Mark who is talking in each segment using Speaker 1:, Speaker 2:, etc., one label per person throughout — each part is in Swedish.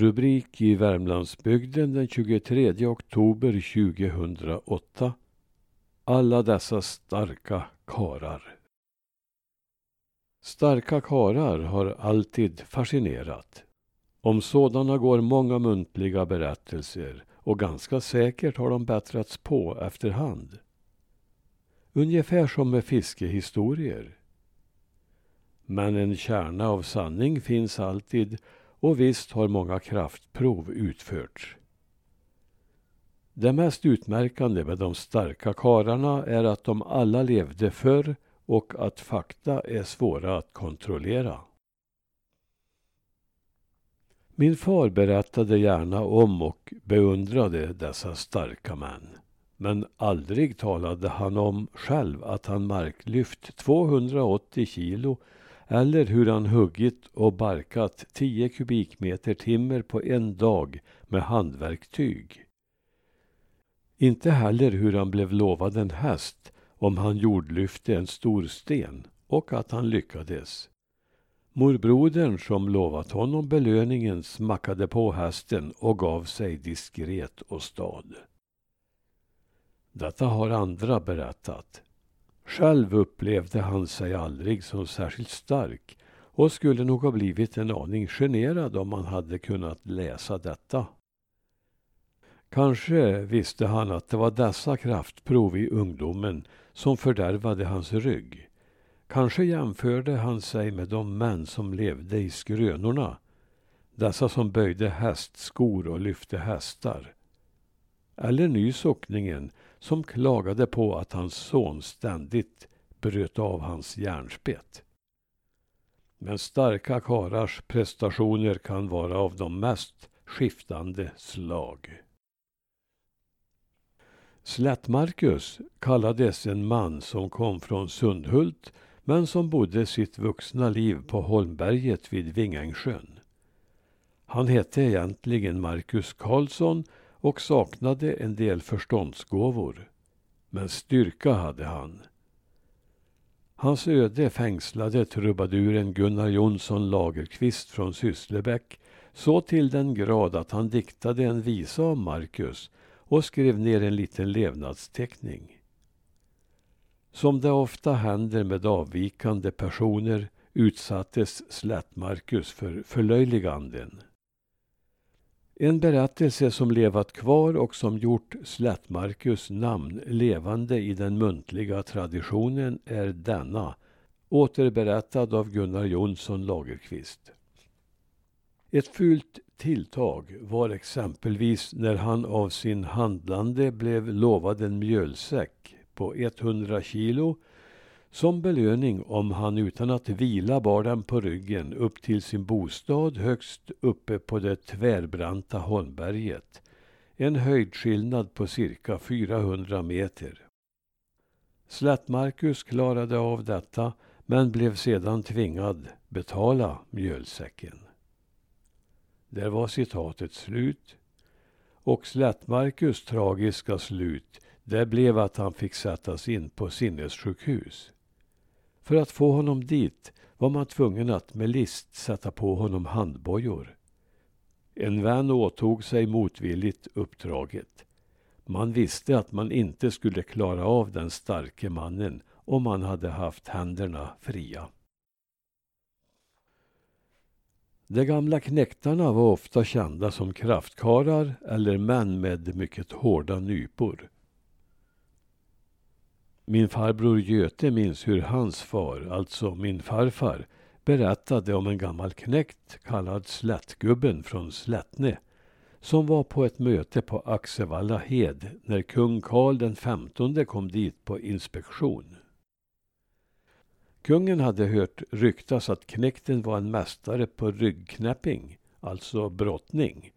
Speaker 1: Rubrik i Värmlandsbygden den 23 oktober 2008. Alla dessa starka karar. Starka karar har alltid fascinerat. Om sådana går många muntliga berättelser och ganska säkert har de bättrats på efterhand. Ungefär som med fiskehistorier. Men en kärna av sanning finns alltid och visst har många kraftprov utförts. Det mest utmärkande med de starka kararna är att de alla levde förr och att fakta är svåra att kontrollera. Min far berättade gärna om och beundrade dessa starka män. Men aldrig talade han om själv att han marklyft 280 kilo eller hur han huggit och barkat 10 kubikmeter timmer på en dag med handverktyg. Inte heller hur han blev lovad en häst om han jordlyfte en stor sten och att han lyckades. Morbrodern som lovat honom belöningen smackade på hästen och gav sig diskret och stad. Detta har andra berättat. Själv upplevde han sig aldrig som särskilt stark och skulle nog ha blivit en aning generad om han hade kunnat läsa detta. Kanske visste han att det var dessa kraftprov i ungdomen som fördärvade hans rygg. Kanske jämförde han sig med de män som levde i skrönorna. Dessa som böjde hästskor och lyfte hästar. Eller nysockningen som klagade på att hans son ständigt bröt av hans järnspett. Men starka karars prestationer kan vara av de mest skiftande slag. Slätt-Marcus kallades en man som kom från Sundhult men som bodde sitt vuxna liv på Holmberget vid Vingängsjön. Han hette egentligen Marcus Karlsson och saknade en del förståndsgåvor. Men styrka hade han. Hans öde fängslade trubaduren Gunnar Jonsson Lagerqvist från Sysslebäck så till den grad att han diktade en visa om Marcus och skrev ner en liten levnadsteckning. Som det ofta händer med avvikande personer utsattes Slätt-Marcus för förlöjliganden. En berättelse som levat kvar och som gjort Slättmarkus namn levande i den muntliga traditionen är denna, återberättad av Gunnar Jonsson Lagerqvist. Ett fult tilltag var exempelvis när han av sin handlande blev lovad en mjölsäck på 100 kilo som belöning om han utan att vila bar den på ryggen upp till sin bostad högst uppe på det tvärbranta Holmberget. En höjdskillnad på cirka 400 meter. Slättmarkus klarade av detta men blev sedan tvingad betala mjölsäcken. Där var citatet slut. Och Slättmarkus tragiska slut, det blev att han fick sättas in på sinnessjukhus. För att få honom dit var man tvungen att med list sätta på honom handbojor. En vän åtog sig motvilligt uppdraget. Man visste att man inte skulle klara av den starke mannen om man hade haft händerna fria. De gamla knäktarna var ofta kända som kraftkarlar eller män med mycket hårda nypor. Min farbror Göte minns hur hans far, alltså min farfar, berättade om en gammal knäckt kallad Slättgubben från Slättne som var på ett möte på Axevalla hed när kung Karl den femtonde kom dit på inspektion. Kungen hade hört ryktas att knäkten var en mästare på ryggknäpping, alltså brottning.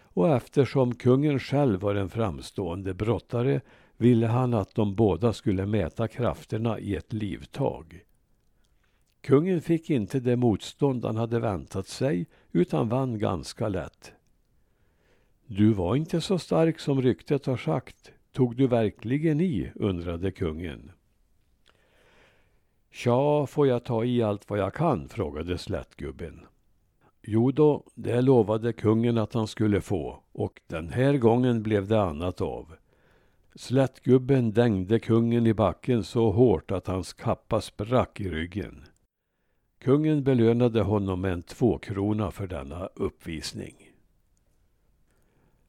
Speaker 1: Och eftersom kungen själv var en framstående brottare ville han att de båda skulle mäta krafterna i ett livtag. Kungen fick inte det motstånd han hade väntat sig utan vann ganska lätt. Du var inte så stark som ryktet har sagt. Tog du verkligen i? undrade kungen. Tja, får jag ta i allt vad jag kan? frågade slättgubben. Jo då, det lovade kungen att han skulle få och den här gången blev det annat av. Slättgubben dängde kungen i backen så hårt att hans kappa sprack i ryggen. Kungen belönade honom med en tvåkrona för denna uppvisning.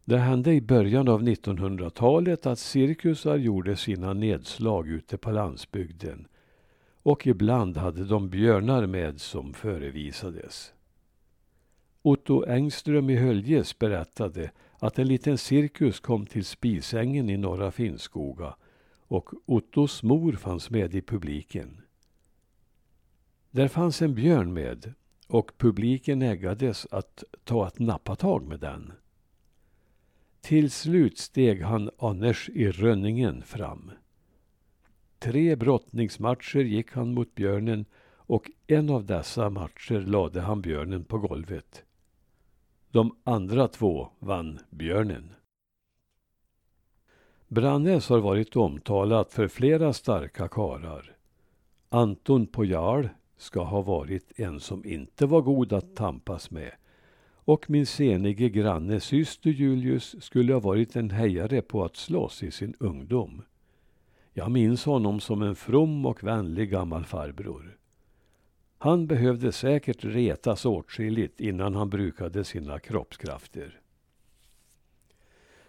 Speaker 1: Det hände i början av 1900-talet att cirkusar gjorde sina nedslag ute på landsbygden och ibland hade de björnar med som förevisades. Otto Engström i Höljes berättade att en liten cirkus kom till Spisängen i Norra Finnskoga och Ottos mor fanns med i publiken. Där fanns en björn med och publiken äggades att ta ett nappatag med den. Till slut steg han Anders i Rönningen fram. Tre brottningsmatcher gick han mot björnen och en av dessa matcher lade han björnen på golvet. De andra två vann björnen. Brannäs har varit omtalat för flera starka karar. Anton Pojar ska ha varit en som inte var god att tampas med och min senige granne syster Julius skulle ha varit en hejare på att slåss i sin ungdom. Jag minns honom som en from och vänlig gammal farbror. Han behövde säkert retas åtskilligt innan han brukade sina kroppskrafter.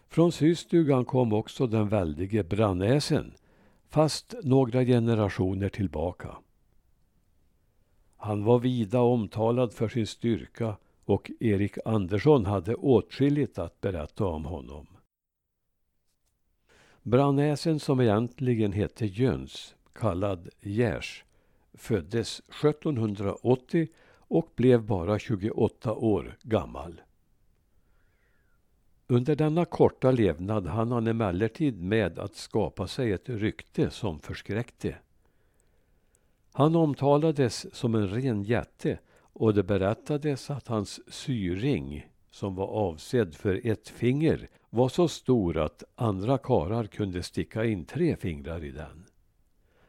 Speaker 1: Från systugan kom också den väldige Brannäsen, fast några generationer tillbaka. Han var vida omtalad för sin styrka och Erik Andersson hade åtskilligt att berätta om honom. Brannäsen som egentligen hette Jöns, kallad Gärs, föddes 1780 och blev bara 28 år gammal. Under denna korta levnad hann han emellertid med att skapa sig ett rykte som förskräckte. Han omtalades som en ren jätte och det berättades att hans syring, som var avsedd för ett finger, var så stor att andra karar kunde sticka in tre fingrar i den.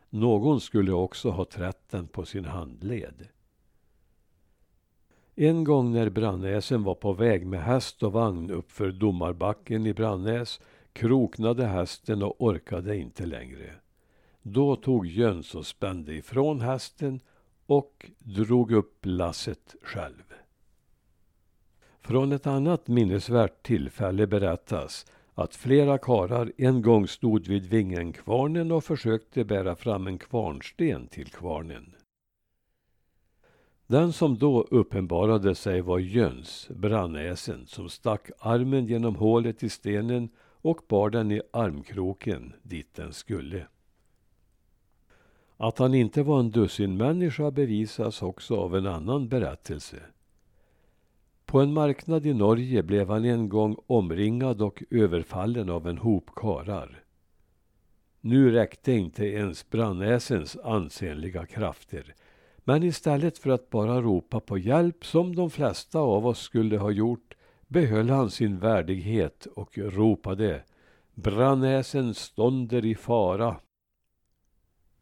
Speaker 1: Någon skulle också ha trätt den på sin handled. En gång när Brannäsen var på väg med häst och vagn uppför Domarbacken i Brannäs kroknade hästen och orkade inte längre. Då tog Jöns och spände ifrån hästen och drog upp lasset själv. Från ett annat minnesvärt tillfälle berättas att flera karar en gång stod vid Vingenkvarnen och försökte bära fram en kvarnsten till kvarnen. Den som då uppenbarade sig var Jöns, brannäsen, som stack armen genom hålet i stenen och bar den i armkroken dit den skulle. Att han inte var en dussinmänniska bevisas också av en annan berättelse. På en marknad i Norge blev han en gång omringad och överfallen av en hop karar. Nu räckte inte ens brannäsens ansenliga krafter. Men istället för att bara ropa på hjälp, som de flesta av oss skulle ha gjort, behöll han sin värdighet och ropade Brannäsen stånder i fara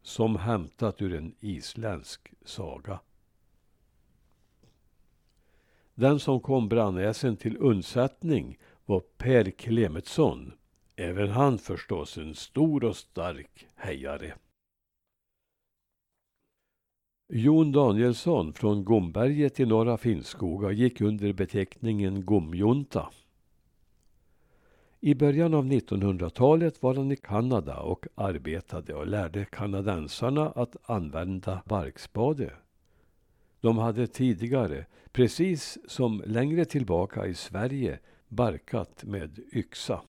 Speaker 1: som hämtat ur en isländsk saga. Den som kom Brannäsen till undsättning var Per Klemetsson. Även han förstås en stor och stark hejare. Jon Danielsson från Gomberget i Norra Finnskoga gick under beteckningen Gomjunta. I början av 1900-talet var han i Kanada och arbetade och lärde kanadensarna att använda barkspade. De hade tidigare, precis som längre tillbaka i Sverige, barkat med yxa.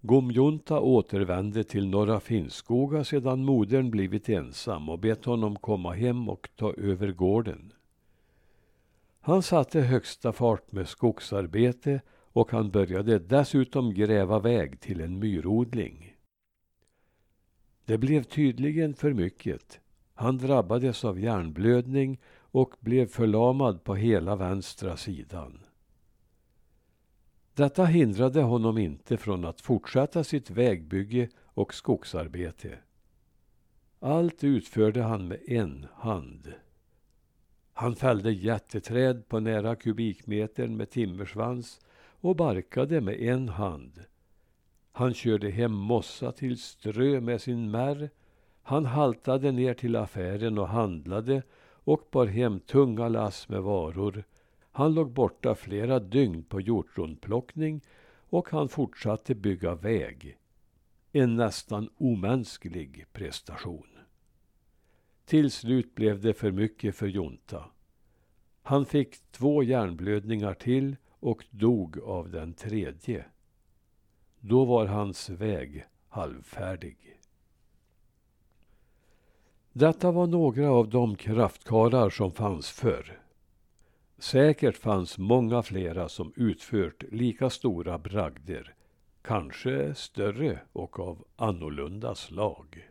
Speaker 1: Gomjunta återvände till Norra Finnskoga sedan modern blivit ensam och bett honom komma hem och ta över gården. Han satte högsta fart med skogsarbete och han började dessutom gräva väg till en myrodling. Det blev tydligen för mycket. Han drabbades av hjärnblödning och blev förlamad på hela vänstra sidan. Detta hindrade honom inte från att fortsätta sitt vägbygge och skogsarbete. Allt utförde han med en hand. Han fällde jätteträd på nära kubikmetern med timmersvans och barkade med en hand. Han körde hem mossa till strö med sin märr. Han haltade ner till affären och handlade och bar hem tunga lass med varor. Han låg borta flera dygn på hjortronplockning och han fortsatte bygga väg. En nästan omänsklig prestation. Till slut blev det för mycket för Jonta. Han fick två hjärnblödningar till och dog av den tredje. Då var hans väg halvfärdig. Detta var några av de kraftkarlar som fanns förr. Säkert fanns många flera som utfört lika stora bragder, kanske större och av annorlunda slag.